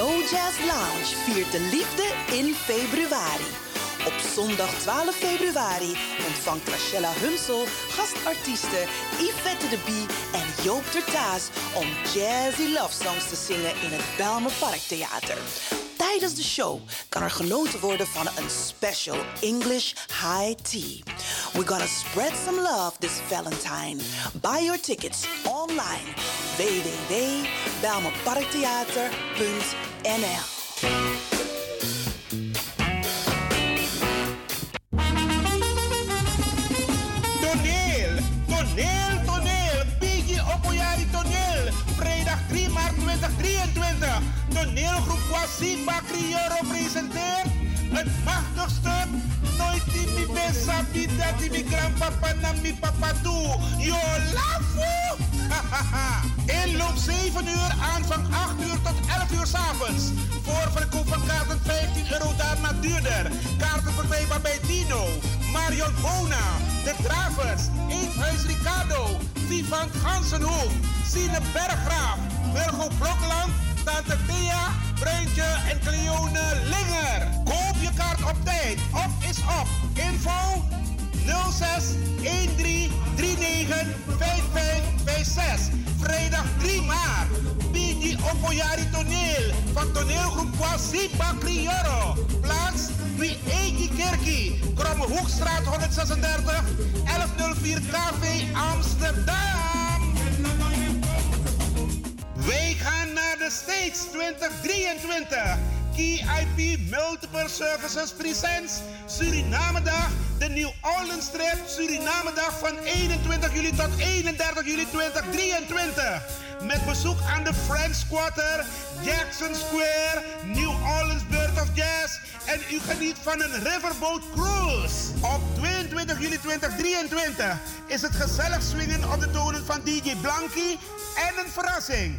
Soul Jazz Lounge viert de liefde in februari. Op zondag 12 februari ontvangt Rachella Hunsel gastartiesten Yvette de Bie en Joop Tertaas om jazzy love songs te zingen in het Belmer Parktheater. Tijdens de show kan er genoten worden van een special English high tea. We're gonna spread some love this Valentine. Buy your tickets online www.belmerparktheater.nl Toneel, toneel, toneel. Biggie Opoyari toneel. Vrijdag 3 maart 2023. Toneelgroep Wasiba Crioro presenteert het machtigste Die mi besa die mi grandpapa mi papa doe. Yo lafo! Inloop 7 uur, aanvang 8 uur tot 11 uur s'avonds. Voorverkoop van kaarten 15 euro, daarna duurder. Kaarten verkrijgbaar bij Dino, Marion Bona, De Travers, Eethuis Ricardo, Vivant Gansenhoef, Sine Berggraaf, Wilgo Blokland, Tante Thea, Bruintje en Cleone Linger. Je kaart op tijd. Op is op. Info 06 13 39 5556. Vrijdag 3 maart. Bini Opoyari Toneel van toneelgroep Kwasipa Crioro. Plaats Eki Kerkie. Kromme Hoekstraat 136 1104 KV Amsterdam. Wij gaan naar de States 2023. KIP Multiple Services Presents Surinamedag, de New Orleans Trip Surinamedag van 21 juli tot 31 juli 2023. Met bezoek aan de French Quarter, Jackson Square, New Orleans Bird of Jazz en u geniet van een Riverboat Cruise. Op 22 juli 2023 is het gezellig swingen op de tonen van DJ Blanky en een verrassing.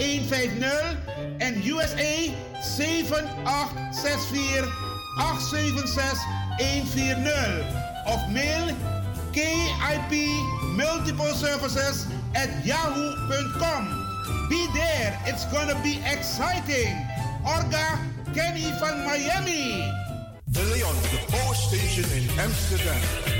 150 en USA 7864 876 140 of mail KIP Multiple Services at yahoo.com. Be there, it's gonna be exciting. Orga Kenny van Miami. De Leon, the Power Station in Amsterdam.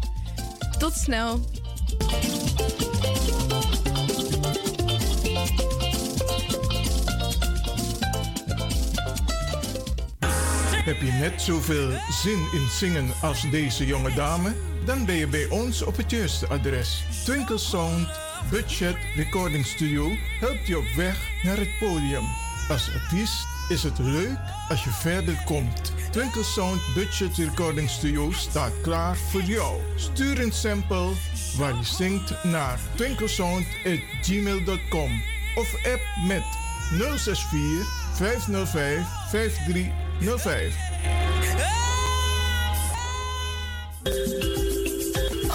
Tot snel. Heb je net zoveel zin in zingen als deze jonge dame? Dan ben je bij ons op het juiste adres. Twinkle Sound Budget Recording Studio helpt je op weg naar het podium. Als artiest is het leuk als je verder komt. Twinkle Sound Budget Recording Studio staat klaar voor jou. Stuur een sample waar je zingt naar twinklesound.gmail.com of app met 064 505 5305.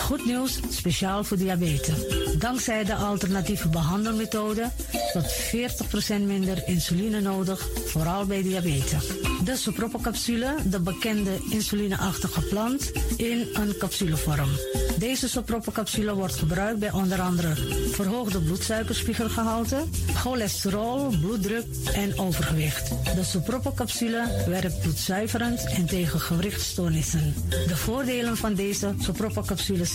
Goed nieuws, speciaal voor diabetes. Dankzij de alternatieve behandelmethode tot 40% minder insuline nodig, vooral bij diabetes. De soproppencapsule, de bekende insulineachtige plant, in een capsulevorm. Deze soproppencapsule wordt gebruikt bij onder andere verhoogde bloedsuikerspiegelgehalte, cholesterol, bloeddruk en overgewicht. De soproppencapsule werkt bloedzuiverend en tegen gewrichtstoornissen. De voordelen van deze soproppencapsule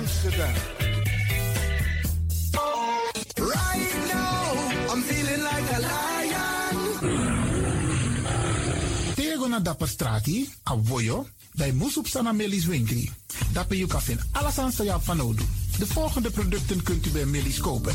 Amsterdam. Right now, I'm feeling like a lion. Tego na dapper strati, a voyo, dai musup sana melis winkri. Dapper you kan vinden alles aan van. De volgende producten kunt u bij Millie's kopen.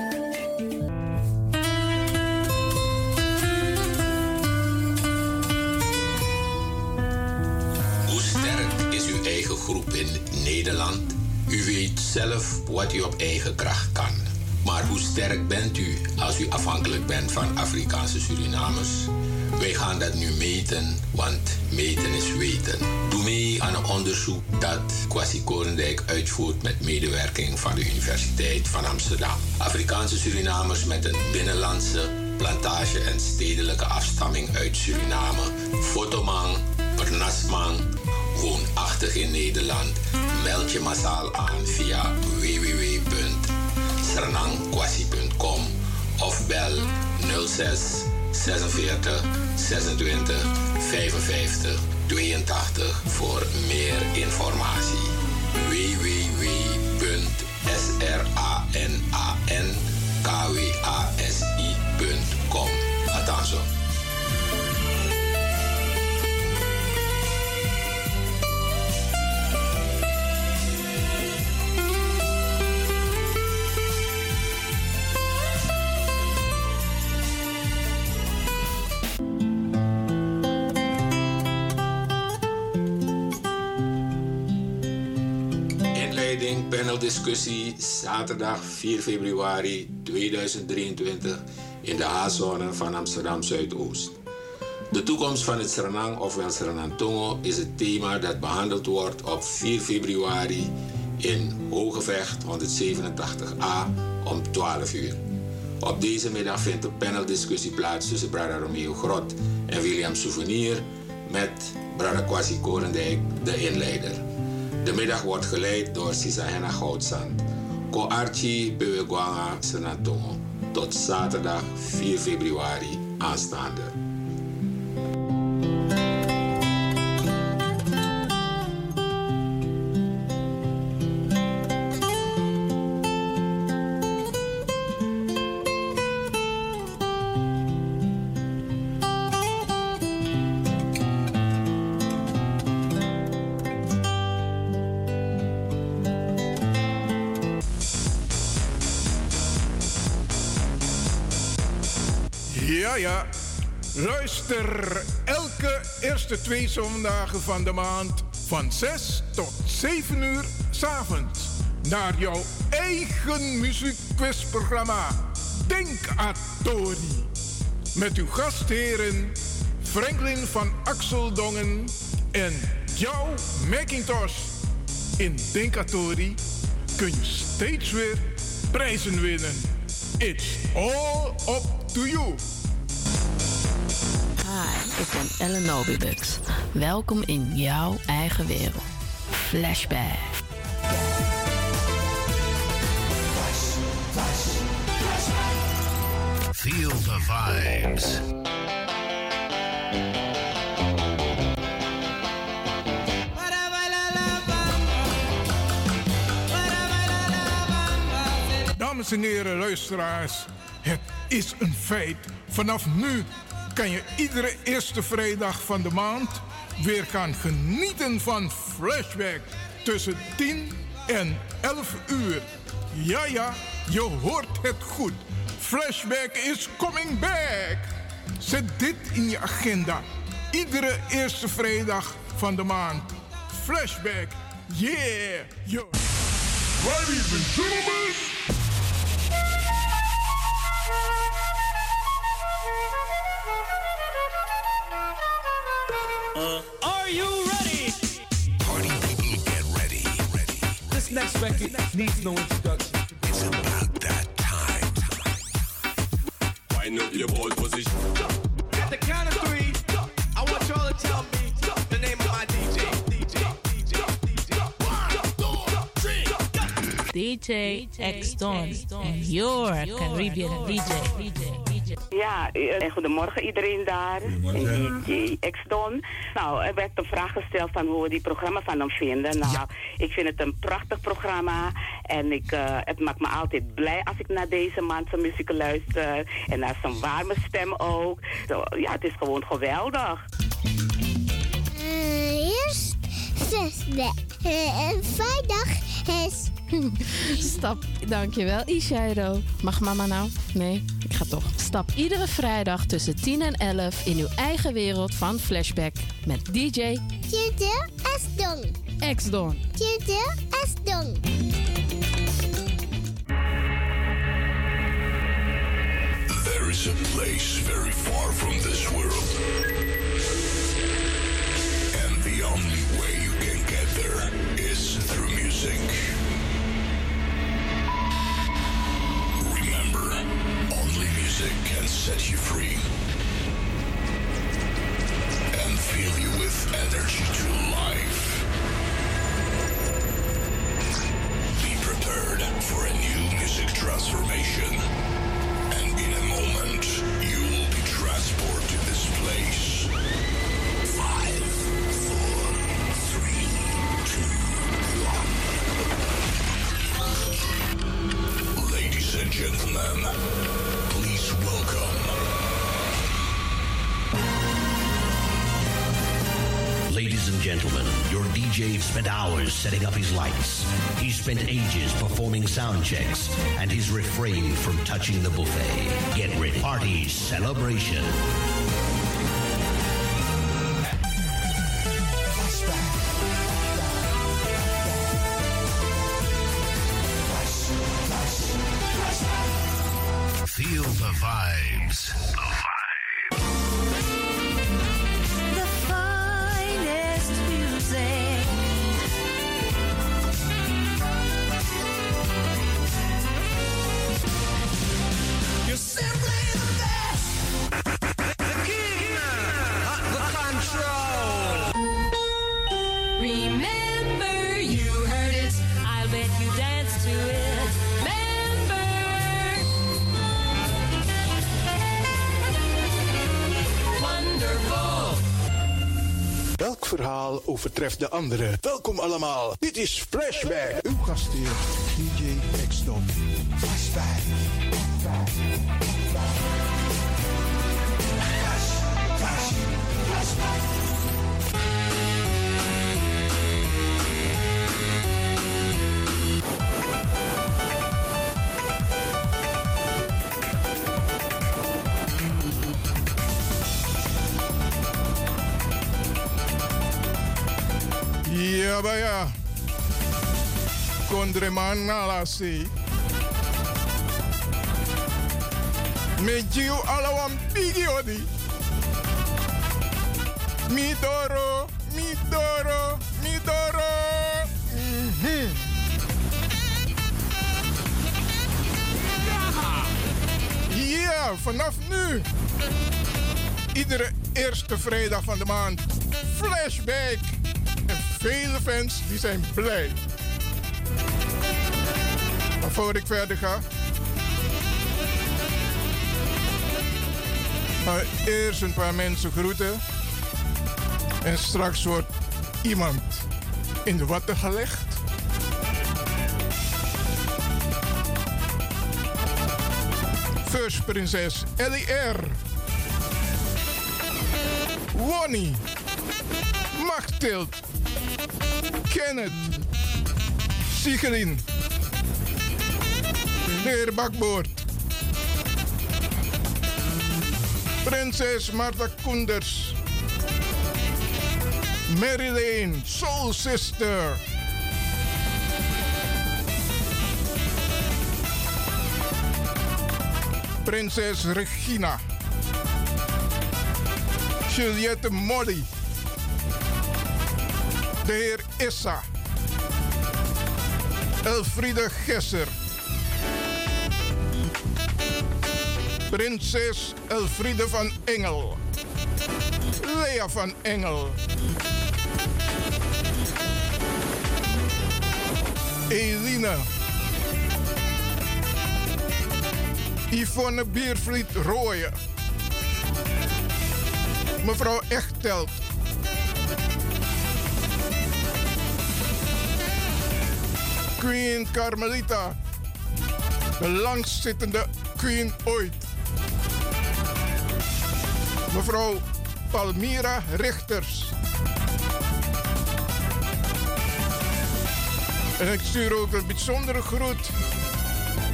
Nederland? U weet zelf wat u op eigen kracht kan. Maar hoe sterk bent u als u afhankelijk bent van Afrikaanse Surinamers? Wij gaan dat nu meten, want meten is weten. Doe mee aan een onderzoek dat Kwasi Korendijk uitvoert met medewerking van de Universiteit van Amsterdam. Afrikaanse Surinamers met een binnenlandse, plantage en stedelijke afstamming uit Suriname. Fotomang, Pernasmang, woonachtig in Nederland. Meld je massaal aan via www.sranangkwasi.com of bel 06 46 26 55 82 voor meer informatie. www.sranankwasi.com Paneldiscussie zaterdag 4 februari 2023 in de H-zone van Amsterdam Zuidoost. De toekomst van het Suriname ofwel Suriname Tongo is het thema dat behandeld wordt op 4 februari in Hogevecht 187a om 12 uur. Op deze middag vindt een paneldiscussie plaats tussen Brada Romeo Grot en William Souvenir met Brada Kwasi Korendijk, de inleider. De middag wordt geleid door Sisahena Goudsand. Ko Archie Bewegwanga Senatongo. Tot zaterdag 4 februari aanstaande. Elke eerste twee zondagen van de maand van 6 tot 7 uur s'avonds naar jouw eigen muziekquizprogramma Denk Atori. Met uw gastheren Franklin van Axeldongen en jouw Macintosh. In Denkatori kun je steeds weer prijzen winnen. It's all up to you. Ik ben Ellen Nobibux. Welkom in jouw eigen wereld. Flashback. Feel the vibes. Dames en heren, luisteraars, het is een feit. Vanaf nu kan je iedere eerste vrijdag van de maand weer gaan genieten van Flashback tussen 10 en 11 uur. Ja, ja, je hoort het goed. Flashback is coming back. Zet dit in je agenda. Iedere eerste vrijdag van de maand. Flashback. Yeah. Yo. Ladies and gentlemen. Uh, are you ready? Party people get ready. ready. This next record needs no introduction. It's about that time. Wind up your ball position. At the count of three, I want y'all to tell me the name of my DJ. DJ X Don and your Caribbean DJ. Ja, en goedemorgen iedereen daar. En DJ X-Don. Nou, er werd een vraag gesteld van hoe we die programma van hem vinden. Nou, ik vind het een prachtig programma. En ik, uh, het maakt me altijd blij als ik naar deze man zijn muziek luister. En naar zijn warme stem ook. Zo, ja, het is gewoon geweldig. Uh, eerst zesde. Uh, vrijdag is... Stap, dankjewel Ishairo. Mag mama nou? Nee, ik ga toch. Stap iedere vrijdag tussen 10 en 11 in uw eigen wereld van Flashback met DJ Tjede Esdon. X-Don. Tjede Esdon. There is a place very far from this world. Music can set you free and fill you with energy to life. Be prepared for a new music transformation. And in a moment, you will be transported to this place. Five, four, three, two, one. Ladies and gentlemen, gentlemen, your DJ spent hours setting up his lights. He spent ages performing sound checks, and he's refrained from touching the buffet. Get ready. Party celebration. Overtreft de andere? Welkom allemaal. Dit is Flashback. Uw gastheer, DJ X-Don. Flashback. Abaya. Kondreman nalasi. Mejiu alawam bigi odi. Midoro, midoro. Mhm. Ja, vanaf nu. Iedere eerste vrijdag van de maand. Flashback. Vele fans die zijn blij. Maar voor ik verder ga. Maar eerst een paar mensen groeten. En straks wordt iemand in de watten gelegd. First prinses Ellie R. Wonnie. Machtild. Kenneth. Sigelin. De Bakboord. Prinses Marta Koenders. Marilyn, Soul Sister. Prinses Regina. Juliette Molly. De heer Issa. Elfriede Gesser. Prinses Elfriede van Engel. Lea van Engel. Eline. Yvonne Biervliet Rooyen. Mevrouw Echtelt. Queen Carmelita. De langstzittende queen ooit. Mevrouw Palmira Richters. En ik stuur ook een bijzondere groet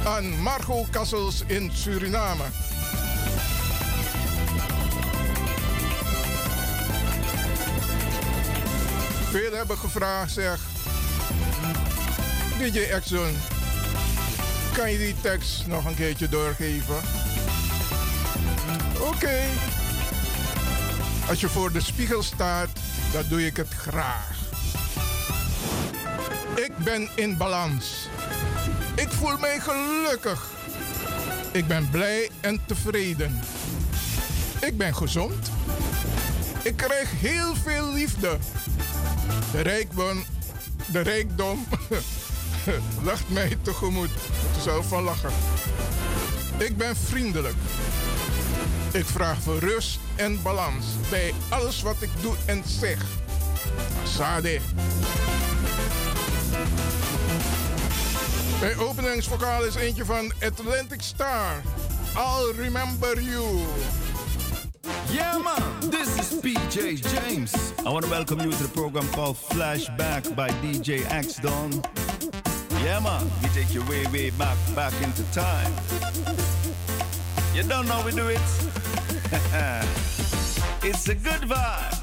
aan Margot Kassels in Suriname. Veel hebben gevraagd, zeg. DJ Exxon, kan je die tekst nog een keertje doorgeven? Oké. Als je voor de spiegel staat, dan doe ik het graag. Ik ben in balans. Ik voel mij gelukkig. Ik ben blij en tevreden. Ik ben gezond. Ik krijg heel veel liefde. De rijkdom, de rijkdom lacht mij tegemoet. Er zelf van lachen. Ik ben vriendelijk. Ik vraag voor rust en balans bij alles wat ik doe en zeg. Sade. Mijn openingsvokaal is eentje van Atlantic Star. I'll remember you. Yeah, man, this is PJ James. I want to welcome you to the program called Flashback by DJ X Don. Yeah, man, we take you way, way back, back into time. You don't know we do it? it's a good vibe.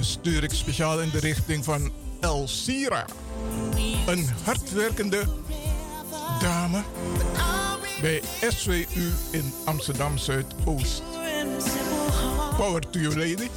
Stuur ik speciaal in de richting van El Sira. Een hardwerkende dame bij SWU in Amsterdam Zuidoost. Power to you, lady.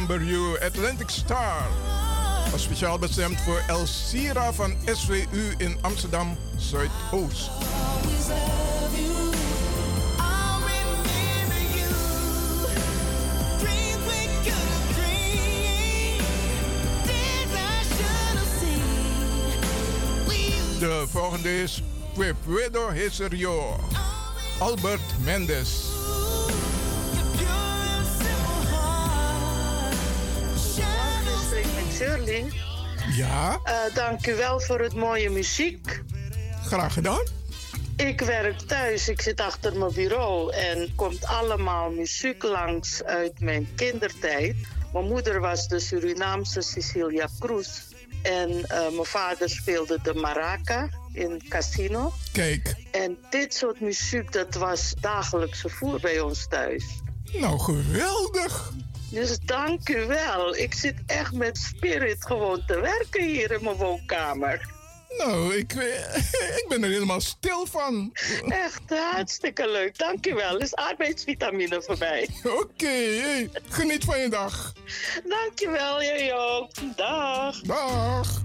Remember you, Atlantic Star. Speciaal bestemd voor Elsira van SWU in Amsterdam Zuidoost. Always love you. I'll remember you. Dreams Ja, Eh, dank u wel voor het mooie muziek. graag gedaan. Ik werk thuis, ik zit achter mijn bureau en komt allemaal muziek langs uit mijn kindertijd. Mijn moeder was de Surinaamse Cecilia Cruz. En eh, mijn vader speelde de maraca in casino. Kijk, En dit soort muziek, dat was dagelijkse voer bij ons thuis. nou geweldig. Dus dank u wel. Ik zit echt met spirit gewoon te werken hier in mijn woonkamer. Nou, ik, ik ben er helemaal stil van. Echt hartstikke leuk. Dank u wel. is arbeidsvitamine voor mij. Oké, hey, geniet van je dag. Dank je wel, jij ook. Dag. Dag.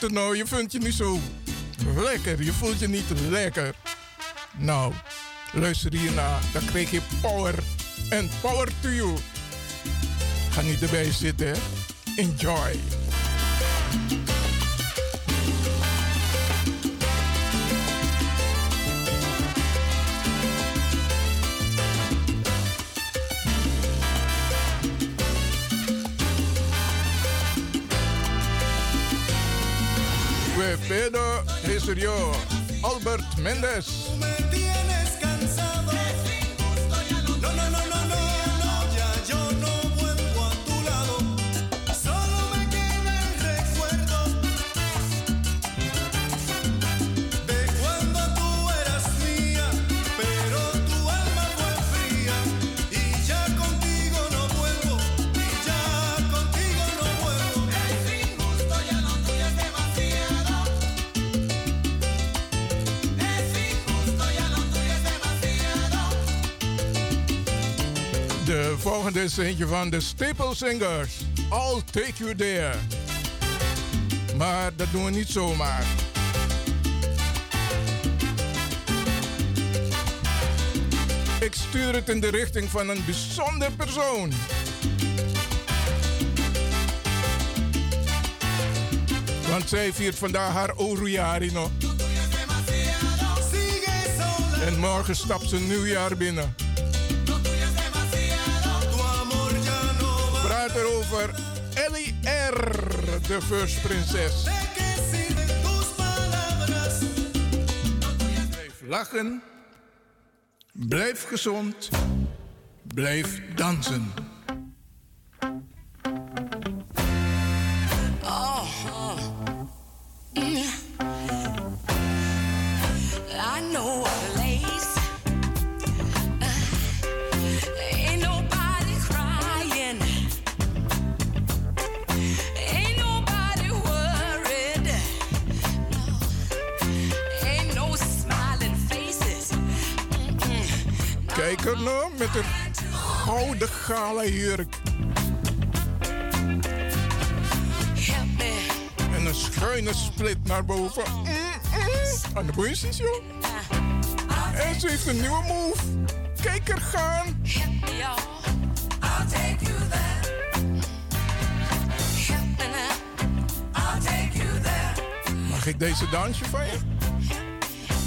Je vindt je niet zo lekker. Je voelt je niet lekker. Nou, luister hierna. Dan krijg je power. En power to you. Ga niet erbij zitten. Enjoy. We Pedro Jesurio, Albert Mendes. Is eentje van de Staple Singers. I'll take you there. Maar dat doen we niet zomaar. Ik stuur het in de richting van een bijzonder persoon. Want zij viert vandaag haar Orujari nog. En morgen stapt ze nieuwjaar binnen. Praat erover Ellie R., de first prinses. Blijf lachen. Blijf gezond. Blijf dansen. Met een gouden gala jurk. En een schuine split naar boven. Aan de joh. En ze heeft een nieuwe move. Kijk er gaan. Mag ik deze dansje van je?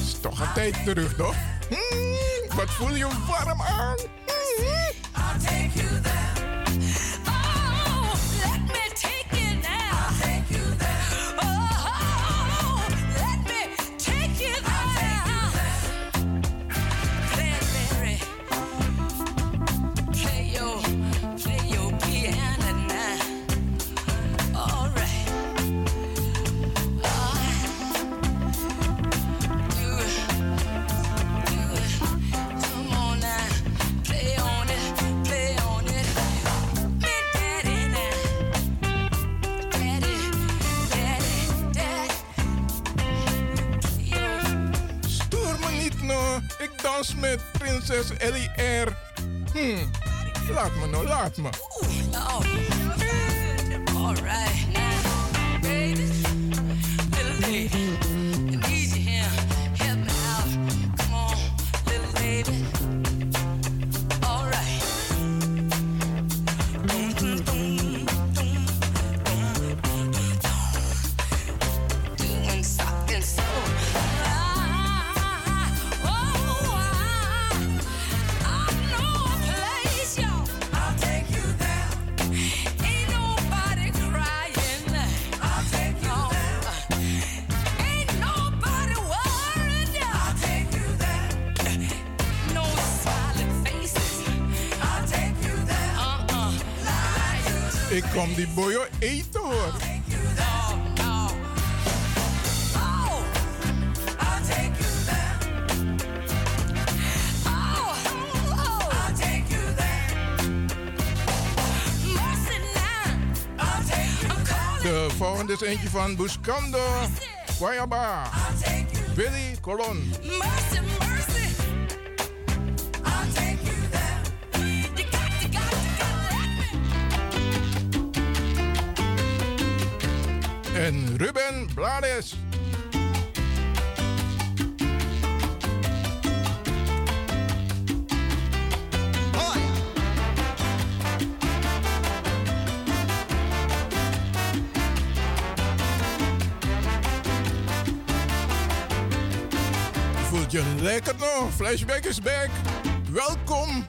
Is toch een tijd terug, toch? Mm, wat voel je warm aan? I'll take you there. De volgende is eentje van Buscando Guayaba. Billy Colon. Blades. Voelt je lekker nog? Flashback is back. Welkom.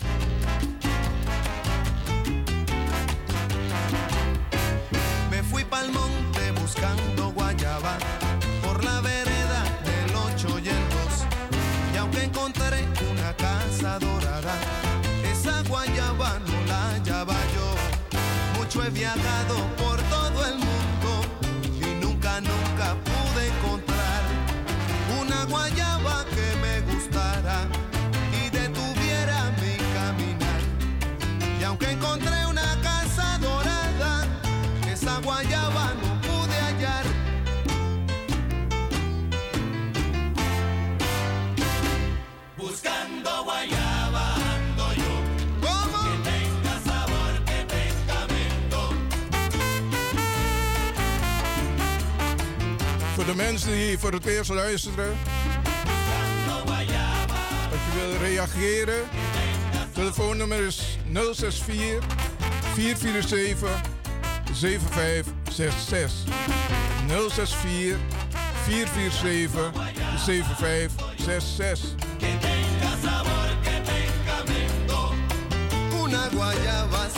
Mensen die voor het eerst luisteren. Als je wil reageren. Telefoonnummer is 064 447 7566. 064 447 7566. Una guayaba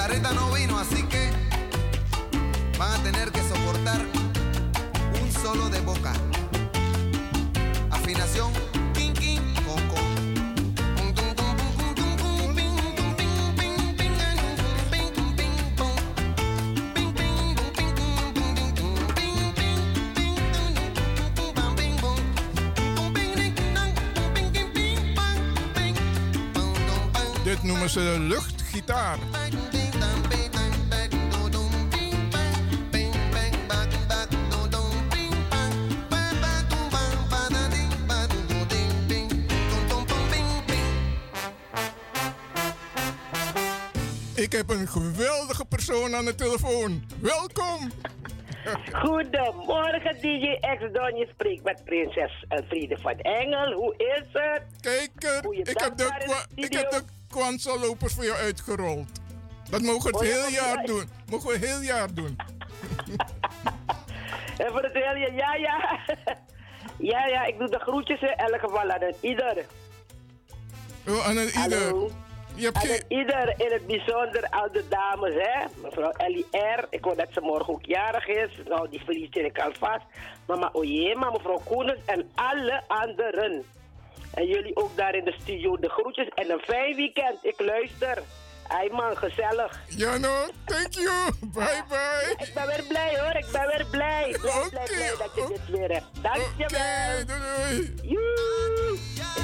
Guitarrista no vino, así que van a tener que soportar un solo de boca. Afinación, kin, kin, con, con. Dit noemen ze luchtgitaar. Heb een geweldige persoon aan de telefoon. Welkom. Goedemorgen, DJ X Don. Je spreekt met prinses Elfriede van Engel. Hoe is het? Kijk, er, ik heb de, kwa- ik heb de Kwanza-lopers voor jou uitgerold. Dat mogen we Oh, het ja, heel jaar doen. Mogen we heel jaar doen. En voor het hele ja, ja. Ja, ja, ik doe de groetjes in elk geval aan ieder. Oh, aan een ieder. Hallo. Je hebt een ieder, in het bijzonder al de dames, hè. Mevrouw Ellie R. Ik hoor dat ze morgen ook jarig is. Nou, die feliciteer ik alvast. Mama Oyema, mevrouw Koenens en alle anderen. En jullie ook daar in de studio de groetjes en een fijn weekend. Ik luister. Ai man, gezellig. Ja, no, thank you. Bye bye. ik ben weer blij hoor, ik ben weer blij. Blij, blij, blij dat je dit weer hebt. Dankjewel. doei, doei. yo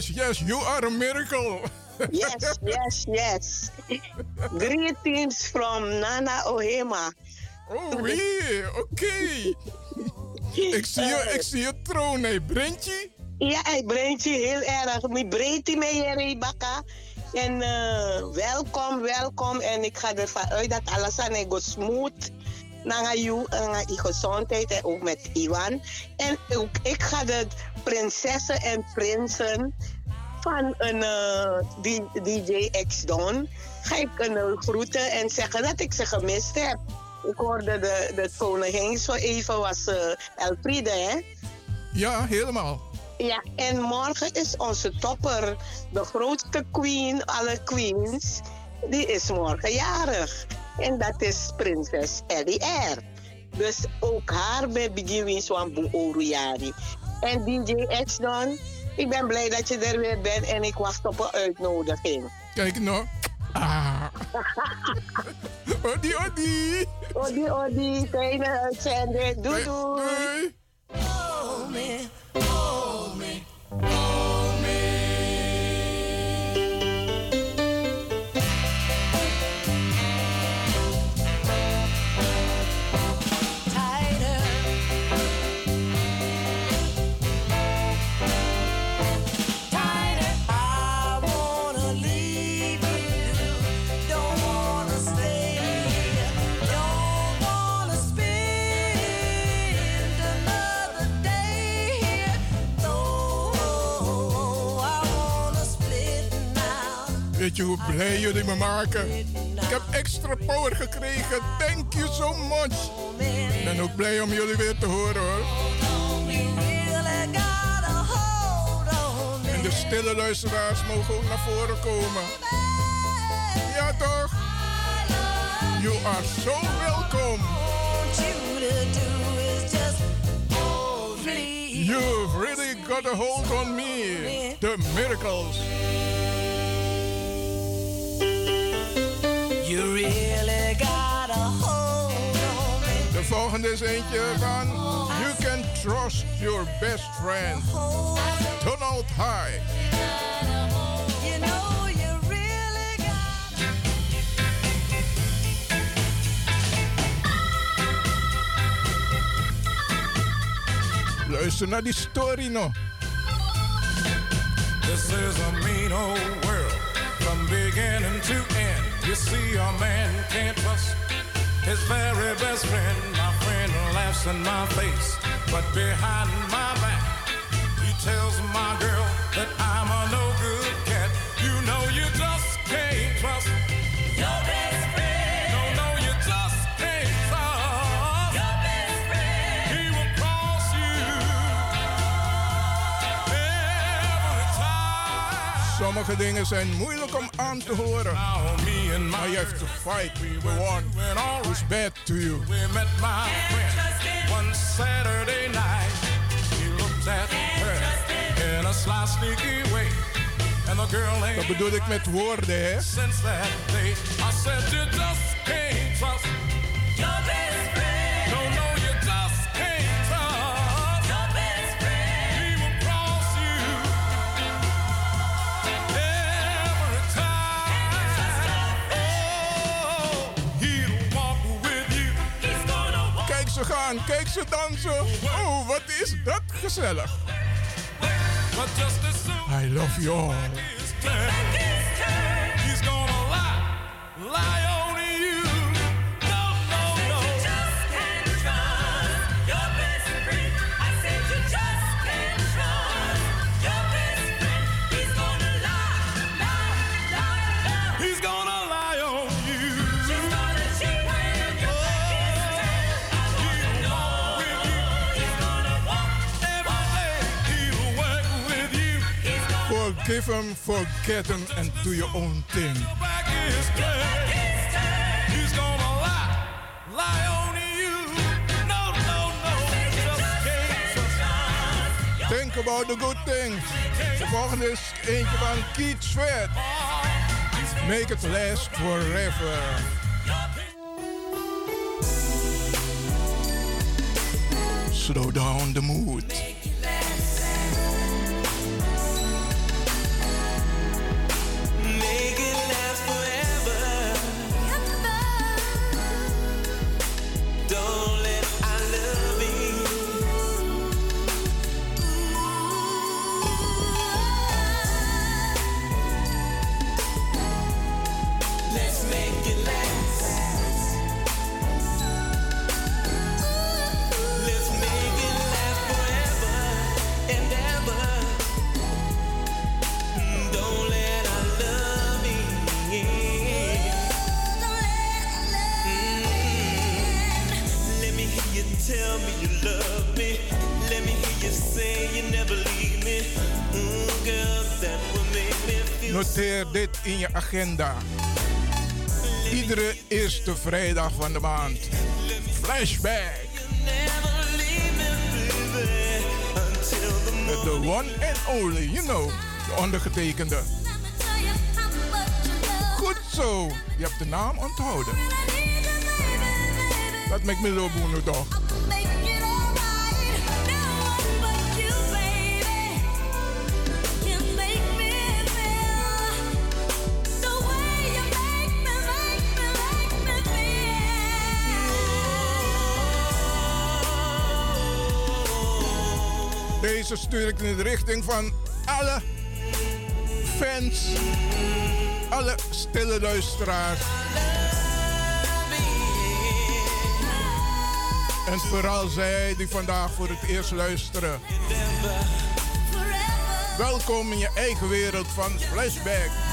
Yes, yes, you are a miracle. Yes, yes, yes. Greetings from Nana Ohema. Oh, oui, oké. Ik zie je, ik zie je troon, hè, Brentje? Ja, ik brengt je heel erg. Mi breedte mee, Jerry Bakka. En eh, welkom, welkom. En ik ga ervan uit dat alles aan go smooth. Naar jou en naar je gezondheid. En ook met Iwan. En ook, ik ga de prinsessen en prinsen van een eh, D- DJ X Don. Ga ik een eh, groeten en zeggen dat ik ze gemist heb. Ik hoorde de, de koningin zo even was uh, Elfriede, hè? Ja, helemaal. Ja, en morgen is onze topper, de grootste queen, alle queens, die is morgen jarig. En dat is prinses Ellie R. Dus ook haar bij Biggie Swambu Oruyari. En DJ X dan, ik ben blij dat je er weer bent en ik wacht op een uitnodiging. Kijk nou. Ah. Odi, odi. Odi, odi, fijne uitzending. Doei, doei. Hold me, Weet je hoe blij jullie me maken? Ik heb extra power gekregen. Thank you so much. Ik ben ook blij om jullie weer te horen hoor. En de stille luisteraars mogen ook naar voren komen. Ja toch? You are so welcome. You've really got a hold on me. The miracles. You really got a hold on me. De volgende is eentje van You Can Trust Your Best Friend. Donald High. You know you. Luister naar die story nog. This is a mean old world from beginning to end. You see, a man can't trust his very best friend. My friend laughs in my face, but behind my back, he tells my girl that I'm Sommige dingen zijn moeilijk om aan te horen. Maar you have to fight the one who's bad to you. We met my friend one Saturday night. He looked at her in a sly, sneaky way. And the girl ain't Dat bedoel ik met woorden, hè? since that day. I said, You just can't trust your gaan, kijk ze dansen. Oh, wat is dat gezellig. I love you all. Forgive him, forget him, and do your own thing. Think about the good things. De volgende is eentje van Keith Sweat. Make it last forever. Slow down the mood. Agenda. Iedere eerste vrijdag van de maand. Flashback. Met de one and only, you know, de ondergetekende. Goed zo, je hebt de naam onthouden. Dat maakt me zo boenen toch? Deze stuur ik in de richting van alle fans, alle stille luisteraars. En vooral zij die vandaag voor het eerst luisteren. Welkom in je eigen wereld van Flashback.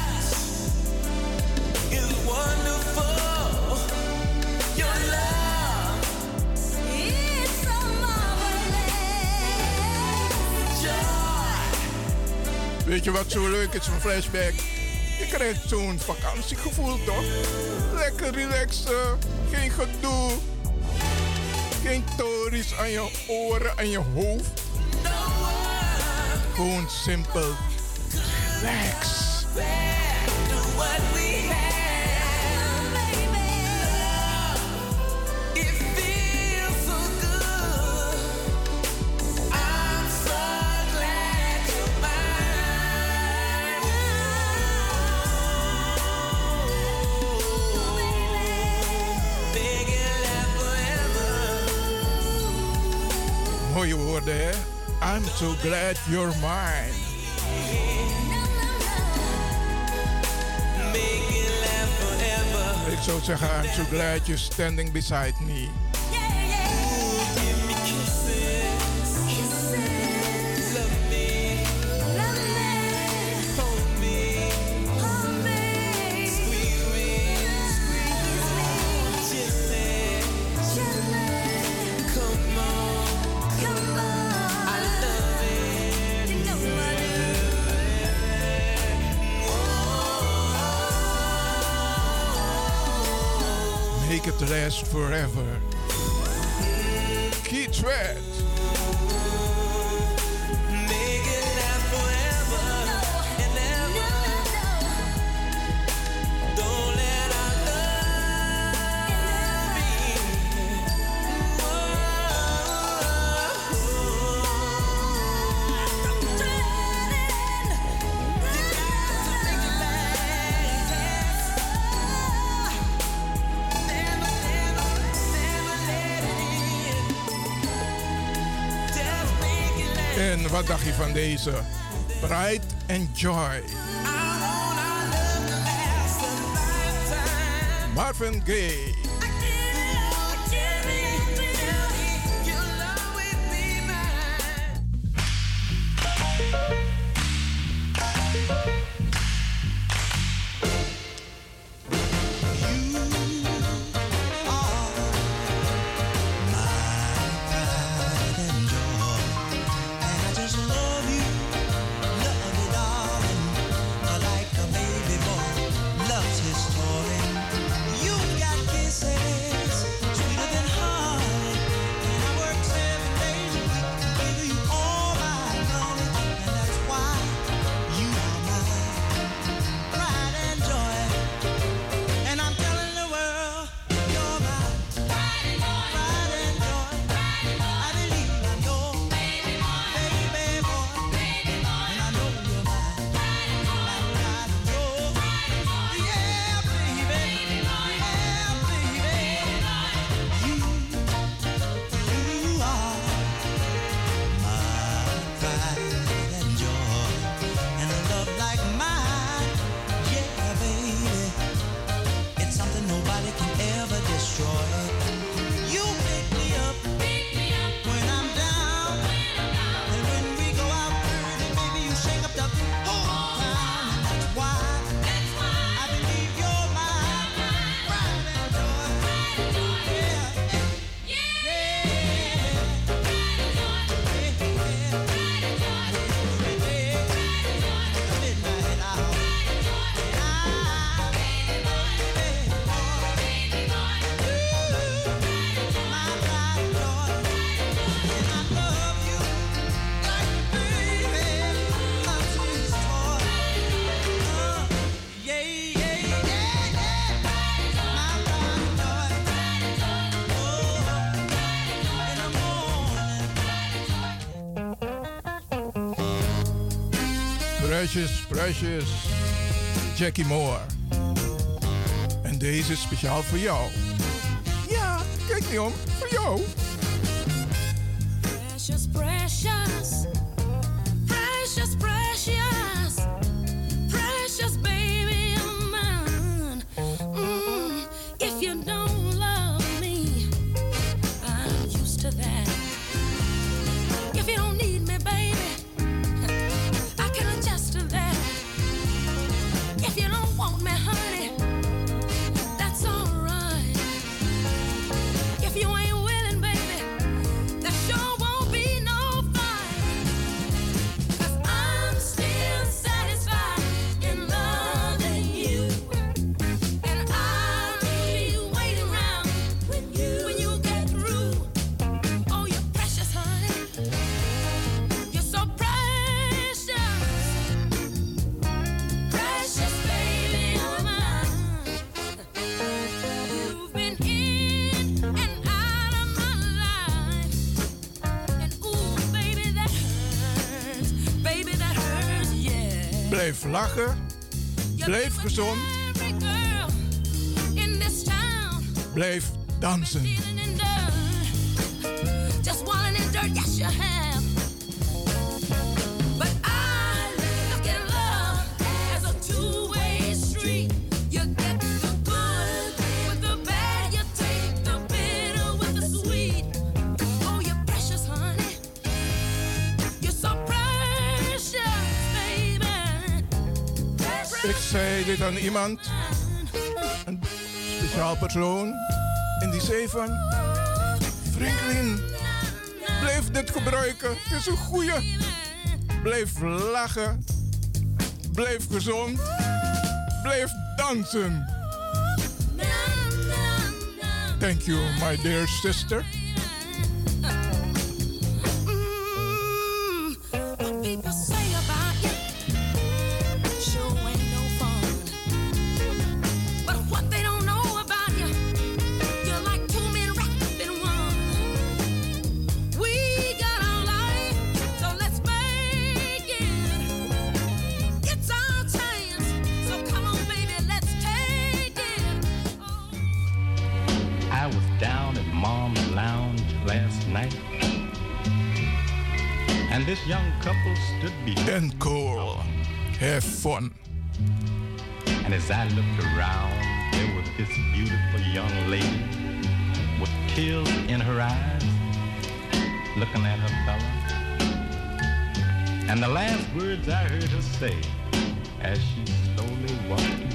Weet je wat zo leuk is van Flashback? Je krijgt zo'n vakantiegevoel toch? Lekker relaxen, geen gedoe. Geen tories aan je oren en je hoofd. Gewoon simpel. Relax. Hè? I'm so glad you're mine. Make it last forever. Ik zou zeggen, I'm so glad you're standing beside me. Forever. Van deze? Pride and Joy. Marvin Gaye. Precious, Jackie Moore. En deze is speciaal voor jou. Ja, kijk niet om, voor jou. Precious, precious, precious, precious. Lachen, Blijf gezond. Blijf dansen. iemand, een speciaal persoon in die zeven. Franklin. Blijf dit gebruiken, het is een goeie. Blijf lachen, blijf gezond, blijf dansen. Thank you, my dear sister. have fun. And as I looked around, there was this beautiful young lady with tears in her eyes, looking at her fella. And the last words I heard her say as she slowly walked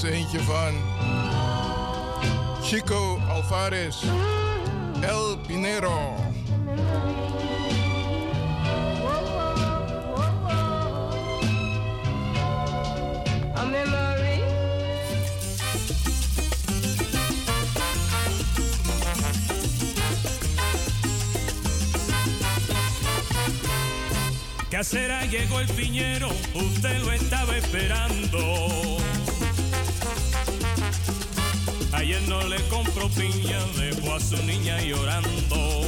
laatste eentje van Chico Alvarez, El Pinero. Casera llegó el piñero, usted lo estaba esperando. Ayer no le compró piña, dejó a su niña llorando.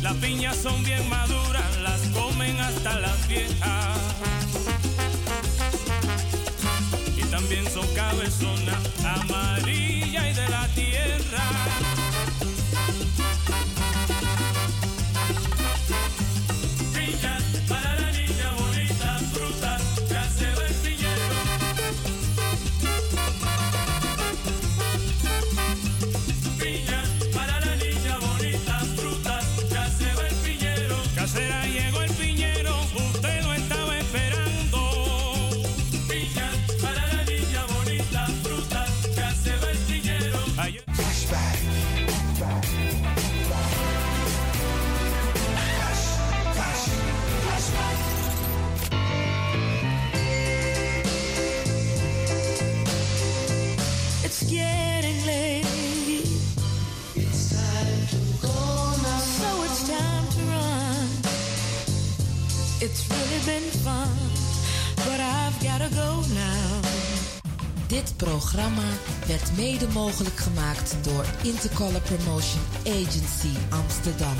Las piñas son bien maduras, las comen hasta las viejas. Y también son cabezonas, amarilla y de la tierra. Go now. Dit programma werd mede mogelijk gemaakt door Intercolor Promotion Agency Amsterdam.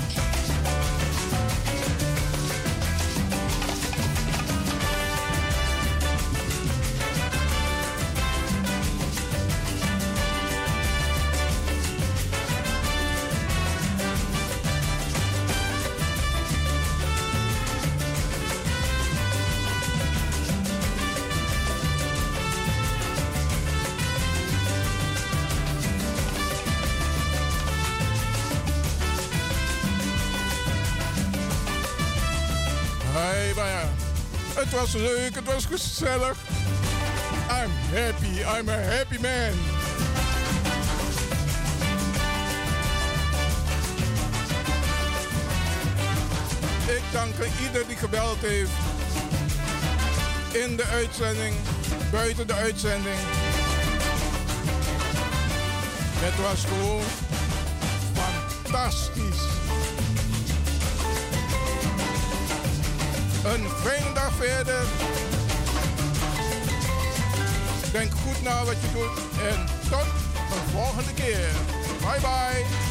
Het was leuk, het was gezellig. I'm happy, I'm a happy man. Ik dank ieder die gebeld heeft. In de uitzending, buiten de uitzending. Het was gewoon fantastisch. Een fijne dag verder. Denk goed na wat je doet en tot een volgende keer. Bye bye.